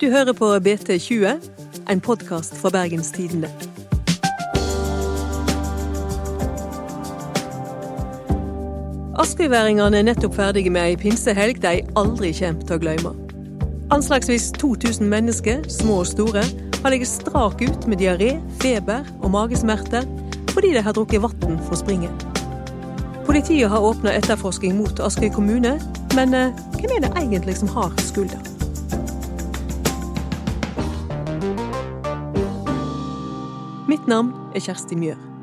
Du hører på BT20, en podkast fra Bergens Tidende. Askøyværingene er nettopp ferdige med ei pinsehelg de aldri kommer til å glemme. Anslagsvis 2000 mennesker, små og store, har ligget strak ut med diaré, feber og magesmerter fordi de har drukket vann fra springet. Politiet har åpna etterforsking mot Askøy kommune, men eh, hvem er det egentlig som har skylda? Mitt navn er Kjersti Mjør.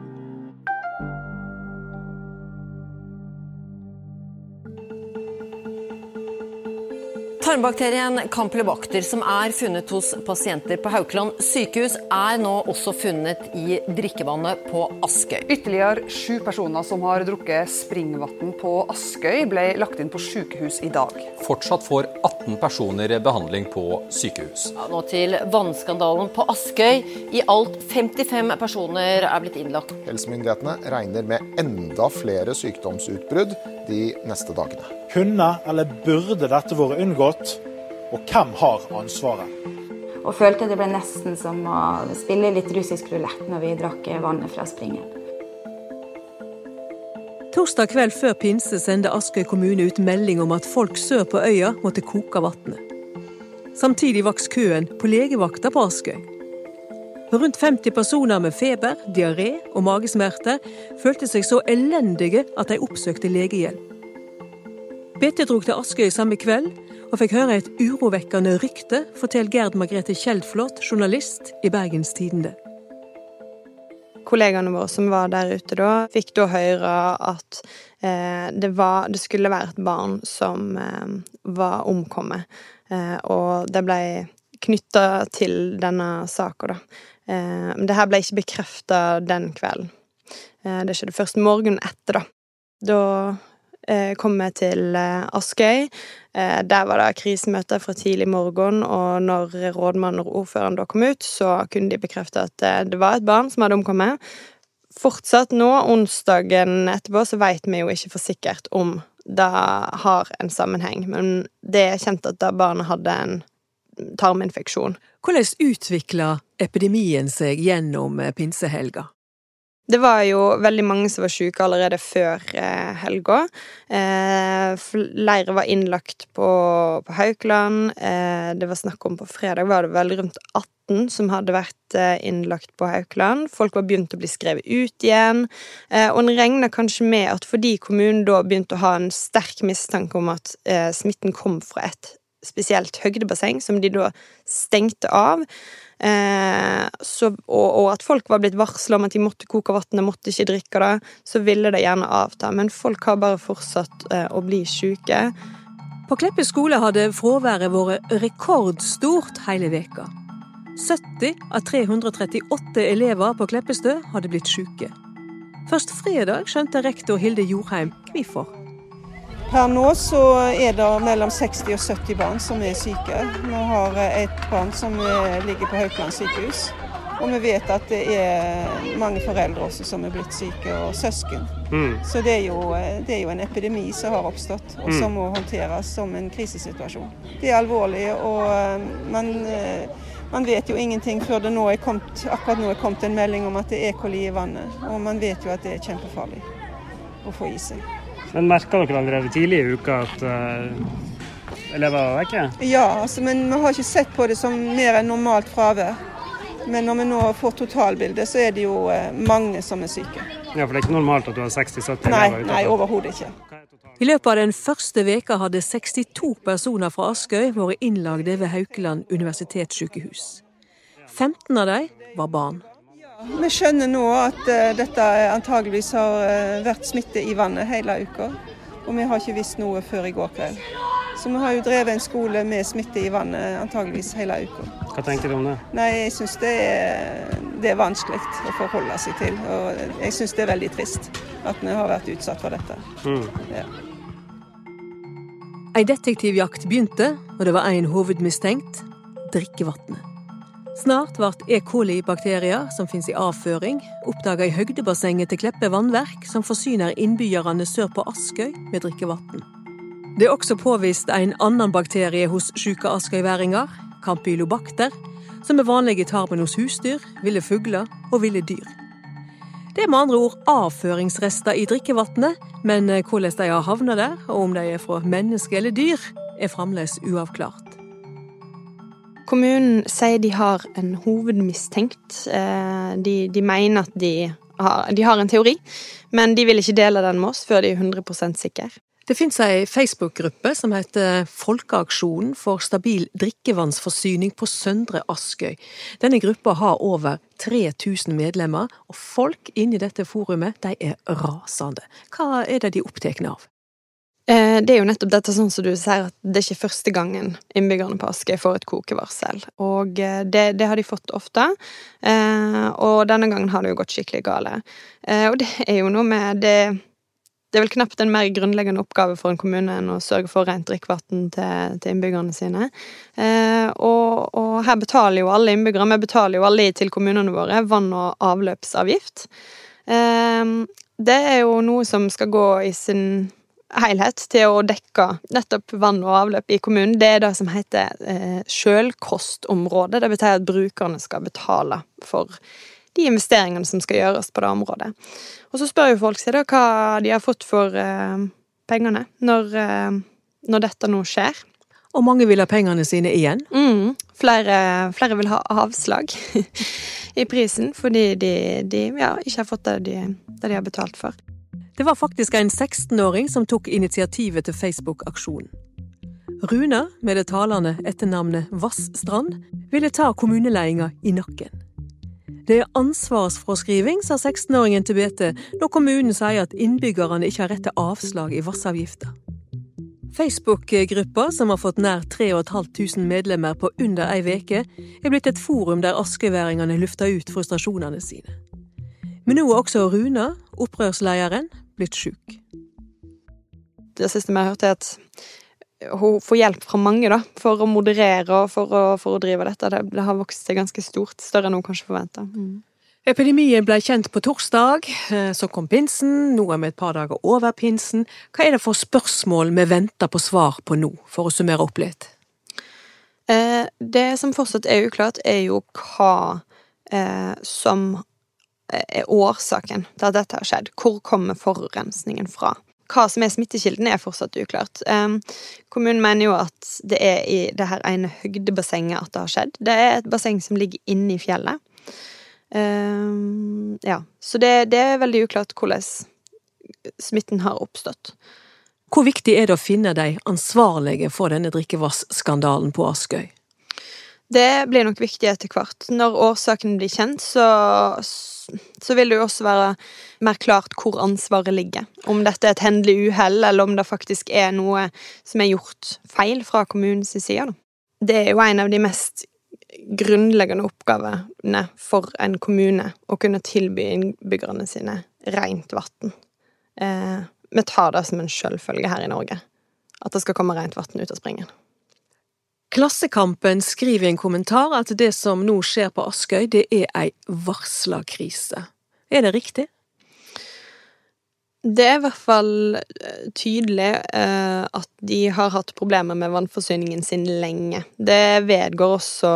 Tarmbakterien campylobacter, som er funnet hos pasienter på Haukeland sykehus, er nå også funnet i drikkevannet på Askøy. Ytterligere sju personer som har drukket springvann på Askøy, ble lagt inn på sykehus i dag. Fortsatt får 18 personer behandling på sykehus. Ja, nå til vannskandalen på Askøy. I alt 55 personer er blitt innlagt. Helsemyndighetene regner med enda flere sykdomsutbrudd de neste dagene. Kunne eller burde dette vært unngått, og hvem har ansvaret? Og følte det ble nesten som å spille litt russisk rulett når vi drakk vannet fra springen. Torsdag kveld før pinse sendte Askøy kommune ut melding om at folk sør på øya måtte koke vannet. Samtidig vokste køen på legevakta på Askøy. Rundt 50 personer med feber, diaré og magesmerter følte seg så elendige at de oppsøkte legehjelp. BT drog til Askøy samme kveld og fikk høre et urovekkende rykte, forteller Gerd Margrethe Kjeldflot, journalist i Bergens Tidende. Kollegaene våre som var der ute da, fikk da høre at eh, det, var, det, skulle være et barn som eh, var omkommet. Eh, og det ble knytta til denne saka, da. Eh, men det her ble ikke bekrefta den kvelden. Eh, det skjedde først morgenen etter, da. Da Eh, kom vi til Askøy. Der var det krisemøte fra tidlig morgen, og når rådmannen og ordføreren da kom ut, så kunne de bekrefte at det var et barn som hadde omkommet. Fortsatt nå, onsdagen etterpå, så veit vi jo ikke for sikkert om det har en sammenheng, men det er kjent at det barnet hadde en tarminfeksjon. Hvordan utvikla epidemien seg gjennom pinsehelga? Det var jo veldig mange som var syke allerede før eh, helga. Eh, flere var innlagt på, på Haukeland. Eh, det var snakk om på fredag var det vel rundt 18 som hadde vært eh, innlagt på Haukeland. Folk var begynt å bli skrevet ut igjen. Eh, og en regna kanskje med at fordi kommunen da begynte å ha en sterk mistanke om at eh, smitten kom fra et spesielt høgdebasseng, som de da stengte av. Eh, så, og, og, at folk var blitt varsla om at de måtte koke vannet, måtte ikke drikke det, så ville det gjerne avta. Men folk har bare fortsatt eh, å bli syke. På Kleppe skole hadde fraværet vært rekordstort hele veka. 70 av 338 elever på Kleppestø hadde blitt syke. Først fredag skjønte rektor Hilde Jorheim hvorfor. Per nå så er det mellom 60 og 70 barn som er syke. Vi har et barn som ligger på Haukeland sykehus. Og vi vet at det er mange foreldre også som er blitt syke, og søsken. Mm. Så det er, jo, det er, jo, en epidemi som har oppstått, og som mm. må håndteres som en krisesituasjon. Det er alvorlig, og eh, man, eh, man vet jo ingenting før det nå er kommet, akkurat nå er kommet en melding om at det er E. coli i vannet. Og man vet jo at det er kjempefarlig å få i seg. Men merka dere allerede tidlig i uka at uh, elever var vekke? Ja, altså, men vi har ikke sett på det som mer enn normalt fravær. Men når vi nå får totalbildet, så er det jo uh, mange som er syke. Ja, For det er ikke normalt at du har 60-70 elever ute? Nei, overhodet ikke. I løpet av den første veka hadde 62 personer fra Askøy vært innlagde ved Haukeland universitetssykehus. 15 av dem var barn. Vi skjønner nå at uh, dette antageligvis har uh, vært smitte i vannet hele uka. Og vi har ikke visst noe før i går kveld. Så vi har jo drevet en skole med smitte i vannet antageligvis hele uka. Hva tenker du om det? Nei, Jeg syns det, det, er vanskelig å forholde seg til. Og jeg syns det er veldig trist at vi har vært utsatt for dette. Mm. Ja. Ei detektivjakt begynte, og det var én hovedmistenkt drikkevannet. Snart ble E. coli-bakterier, som finnes i avføring, oppdaga i høgdebassenget til Kleppe vannverk, som forsyner innbyggerne sør på Askøy med drikkevann. Det er også påvist en annen bakterie hos syke askøyværinger, campylobacter, som er vanlig i tarmen hos husdyr, ville fugler og ville dyr. Det er med andre ord avføringsrester i drikkevannet, men eh, hvordan de har havnet der, og om de er fra menneske eller dyr, er fremdeles uavklart. Kommunen sier de har en hovedmistenkt. Eh, de, de mener at de har, de har, en teori, men de vil ikke dele den med oss før de er 100% sikre. Det fins ei Facebook-gruppe som heter Folkeaksjonen for stabil drikkevannsforsyning på Søndre Askøy. Denne gruppa har over 3000 medlemmer, og folk inni dette forumet de er rasende. Hva er det de er opptatt av? Eh, det er jo nettopp dette sånn som du sier, at det er ikke første gangen innbyggerne på Askøy får et kokevarsel. Og eh, det, det, har de fått ofte. Eh, og denne gangen har det jo gått skikkelig gale. Og det er jo noe med det det er vel knapt en mer grunnleggende oppgave for en kommune enn å sørge for rent drikkevann til, til, innbyggerne sine. Og, og, her betaler jo alle innbyggere, vi betaler jo alle til kommunene våre, vann- og avløpsavgift. Det er jo noe som skal gå i sin helhet til å dekke nettopp vann og avløp i kommunen. Det er det som heter eh, sjølkostområde. Det betyr at brukerne skal betale for de investeringene som skal gjøres på det området. Og så spør jo folk seg da hva de har fått for eh, pengene når, eh, når, dette nå skjer. Og mange vil ha pengene sine igjen? Mm, flere, flere, vil ha avslag i prisen fordi de, de ja, ikke har fått det de, det de har betalt for. Det var faktisk en 16-åring som tok initiativet til Facebook-aksjonen. Runa, med det talende etternavnet Vassstrand, ville ta kommuneledelsen i nakken. Det er ansvarsfraskriving, sa 16-åringen til BT, når kommunen sier at innbyggerne ikke har rett til avslag i vassavgifta. Facebook-gruppa, som har fått nær 3500 medlemmer på under ei veke, er blitt et forum der askeværingene lufter ut frustrasjonene sine. Men nå er også Runa, opprørslederen, blitt sjuk. Det siste vi har hørt, er at hun får hjelp fra mange da, for å moderere og for å, for å drive dette. Det, det, har vokst seg ganske stort, større enn hun kanskje forventa. Mm. Epidemien ble kjent på torsdag, eh, så kom pinsen, nå er vi et par dager over pinsen. Hva er det for spørsmål vi venter på svar på nå, for å summere opp litt? Eh, det som fortsatt er uklart, er jo hva eh, som er årsaken til at dette har skjedd. Hvor kommer forurensningen fra? Hva som er smittekilden, er fortsatt uklart. Um, kommunen mener jo at det er i det her ene høydebassenget at det har skjedd. Det er et basseng som ligger inne i fjellet. Um, ja, så det, det, er veldig uklart hvordan smitten har oppstått. Hvor viktig er det å finne de ansvarlige for denne drikkevannsskandalen på Askøy? Det blir nok viktig etter hvert. Når årsaken blir kjent, så, så vil det jo også være mer klart hvor ansvaret ligger. Om dette er et hendelig uhell, eller om det faktisk er noe som er gjort feil fra kommunens side. Det er jo en av de mest grunnleggende oppgavene for en kommune å kunne tilby innbyggerne sine rent vann. Eh, vi tar det som en selvfølge her i Norge. At det skal komme rent vann ut av springen. Klassekampen skriver i en kommentar at det som nå skjer på Askøy, det er ei varsla krise. Er det riktig? Det er i hvert fall eh, tydelig eh, at de har hatt problemer med vannforsyningen sin lenge. Det vedgår også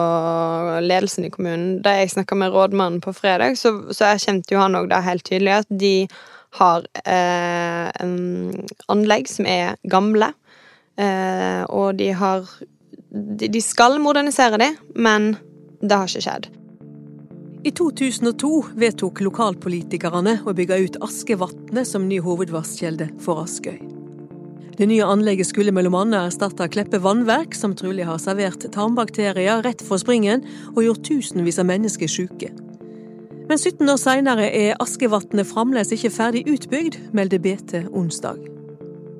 ledelsen i kommunen. Da jeg snakka med rådmannen på fredag, så, så erkjente jo han òg da helt tydelig, at de har eh, anlegg som er gamle. Eh, og de har de skal modernisere de, men det har ikke skjedd. I 2002 vedtok lokalpolitikerne å bygge ut Askevatnet som ny hovedvasskilde for Askøy. Det nye anlegget skulle bl.a. erstatte Kleppe vannverk, som trolig har servert tarmbakterier rett for springen og gjort tusenvis av mennesker syke. Men 17 år seinere er Askevatnet fremdeles ikke ferdig utbygd, melder BT onsdag.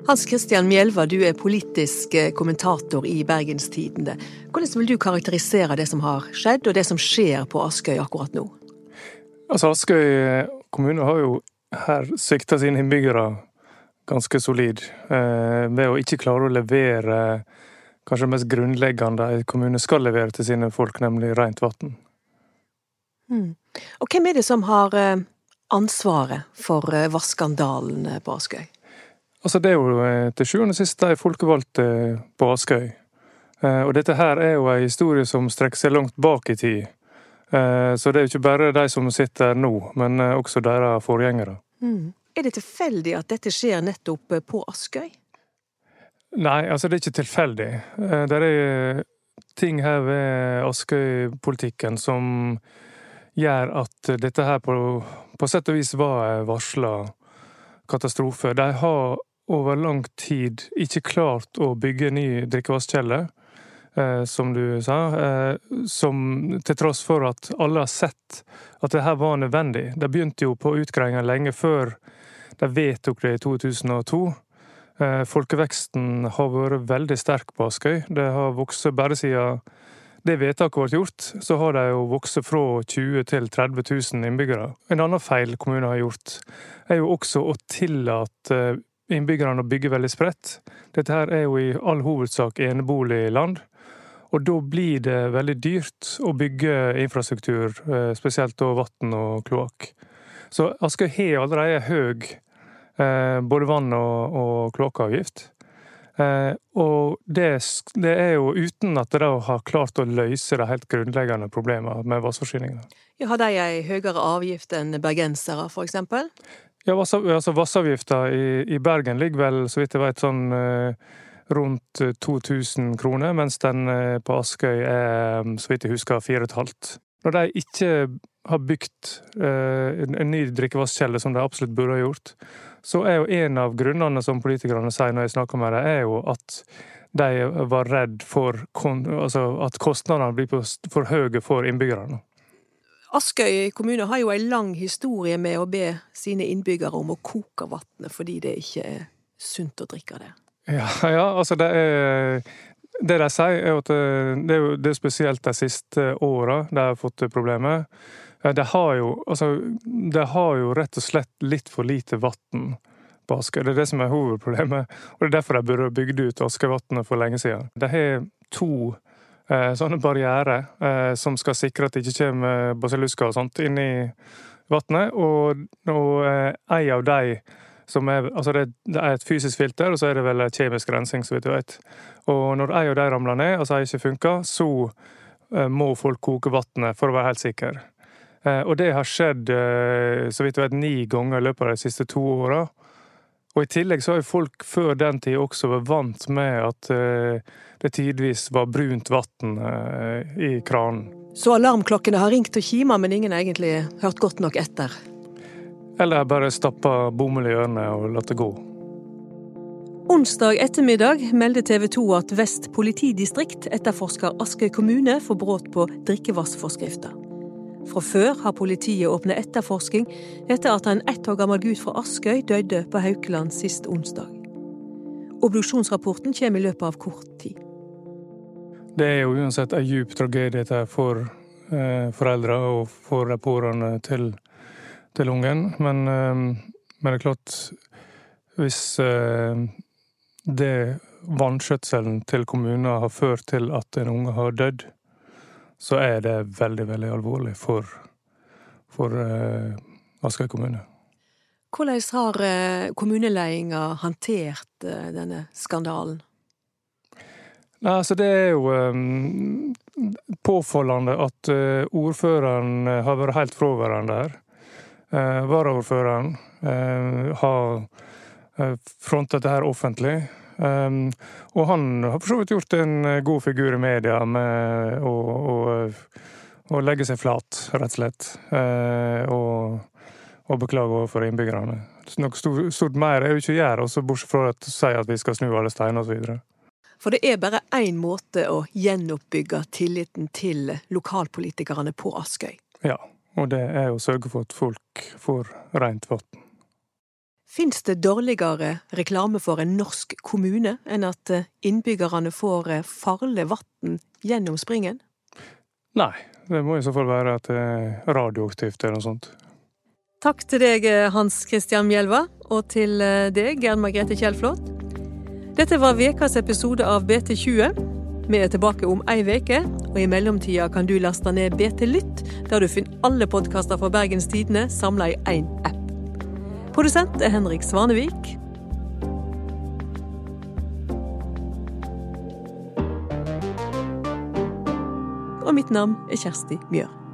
Hans Christian Mjelva, du er politisk eh, kommentator i Bergenstidende. Hvordan vil du karakterisere det som har skjedd, og det som skjer på Askøy akkurat nå? Altså Askøy eh, kommune har jo her svikta sine innbyggere ganske solid, eh, ved å ikke klare å levere kanskje det mest grunnleggende en kommune skal levere til sine folk, nemlig rent vann. Mm. Og hvem er det som har ansvaret for vannskandalen på Askøy? Altså, det er jo eh, til sjuende og sist de folkevalgte på Askøy. Eh, og dette her er jo en historie som strekker seg langt bak i tid. Eh, så det er jo ikke bare de som sitter nå, men også deres forgjengere. Mm. Er det tilfeldig at dette skjer nettopp på Askøy? Nei, altså det er ikke tilfeldig. Det er ting her ved Askøy-politikken som gjør at dette her på, på sett og vis var varsla katastrofe. De har over lang tid ikke klart å bygge ny drikkevannskjelle, eh, som du sa. Eh, som til tross for at alle har sett at det her var nødvendig. De begynte jo på utgreiinga lenge før de vedtok det i 2002. Eh, folkeveksten har vært veldig sterk på Askøy. Det har vokst bare siden det vedtaket ble gjort, så har de jo vokst fra 20 til 30 000 innbyggere. En annen feil kommunen har gjort, er jo også å tillate innbyggerne å bygge veldig spredt. Dette her er jo i all hovedsak eneboligland. Og da blir det veldig dyrt å bygge infrastruktur, eh, spesielt da vann og kloakk. Så Askøy har allerede høy eh, både vann- og, og kloakkavgift. Eh, og det, det, er jo uten at de har klart å løse de helt grunnleggende problemene med vannforsyninga. Har de ei høyere avgift enn bergensere, eksempel? Ja, altså Vassavgifta i, i, Bergen ligger vel, så vidt jeg vet, sånn eh, rundt 2000 kroner, mens den eh, på Askøy er, mm, så vidt jeg husker, 4500. Når de ikke har bygd eh, en ny drikkevannskjelde, som de absolutt burde ha gjort, så er jo en av grunnene som politikerne sier når jeg snakker med dem, er jo at de var redd for altså at kostnadene blir for høye for innbyggerne. Askøy kommune har jo en lang historie med å be sine innbyggere om å koke vannet fordi det ikke er sunt å drikke det. Ja, ja altså det er Det de sier, er at det er, det er spesielt de siste åra de har fått problemet. De har, jo, altså, de har jo rett og slett litt for lite vann på Askøy. Det er det som er hovedproblemet. Og det er derfor de burde bygd ut Askøyvatnet for lenge siden. De har to Eh, sånne barrierer eh, som skal sikre at det ikke kommer basillusker og sånt inn i vannet. Og, og ei av de som er Altså det, er et fysisk filter, og så er det vel kjemisk rensing, så vidt jeg vet. Og når en av de ramler ned, altså ikke funker, så må folk koke vannet for å være helt sikre. Og det har skjedd så vidt jeg vet, ni ganger i løpet av de siste to åra. Og i tillegg så har jo folk før den tid også vært vant med at det tidvis var brunt vann eh, i kranen. Så alarmklokkene har ringt og kima, men ingen har egentlig hørt godt nok etter? Eller bare stappa bomull i ørene og latt det gå. Onsdag ettermiddag melder TV 2 at Vest politidistrikt etterforsker Askøy kommune for brudd på drikkevannsforskrifta. Fra før har politiet åpnet etterforsking etter at en ett år gammel gutt fra Askøy døde på Haukeland sist onsdag. Obduksjonsrapporten kommer i løpet av kort tid. Det er jo uansett en djup tragedie for eh, foreldre og for de pårørende til, til ungen. Men, eh, men, det er klart Hvis eh, det vanskjøtselen til kommunen har ført til at en unge har dødd, så er det veldig, veldig alvorlig for, for eh, Askøy kommune. Hvordan har eh, kommuneledelsen håndtert eh, denne skandalen? Nei, altså Det er jo um, påfallende at uh, ordføreren har vært helt fraværende her. Varaordføreren har frontet det her offentlig. Um, og han har for så vidt gjort en god figur i media med å, å, å legge seg flat, rett og slett. og, og beklage overfor innbyggerne. Noe stort, stort mer er jo ikke å gjøre, bortsett fra å si at vi skal snu alle steiner osv. For det er bare én måte å gjenoppbygge tilliten til lokalpolitikerne på Askøy. Ja, og det er å sørge for at folk får rent vann. Fins det dårligere reklame for en norsk kommune enn at innbyggerne får farlig vann gjennom springen? Nei, det må i så fall være at det er radioaktivt eller noe sånt. Takk til deg, Hans Christian Mjelva, og til deg, Gerd Margrethe Kjellflot. Dette var ukas episode av BT20. Vi er tilbake om ei uke, og i mellomtida kan du laste ned BT Lytt, der du finner alle podkaster fra Bergens Tidende samla i én app. Produsent er Henrik Svanevik. Og mitt navn er Kjersti Mjør.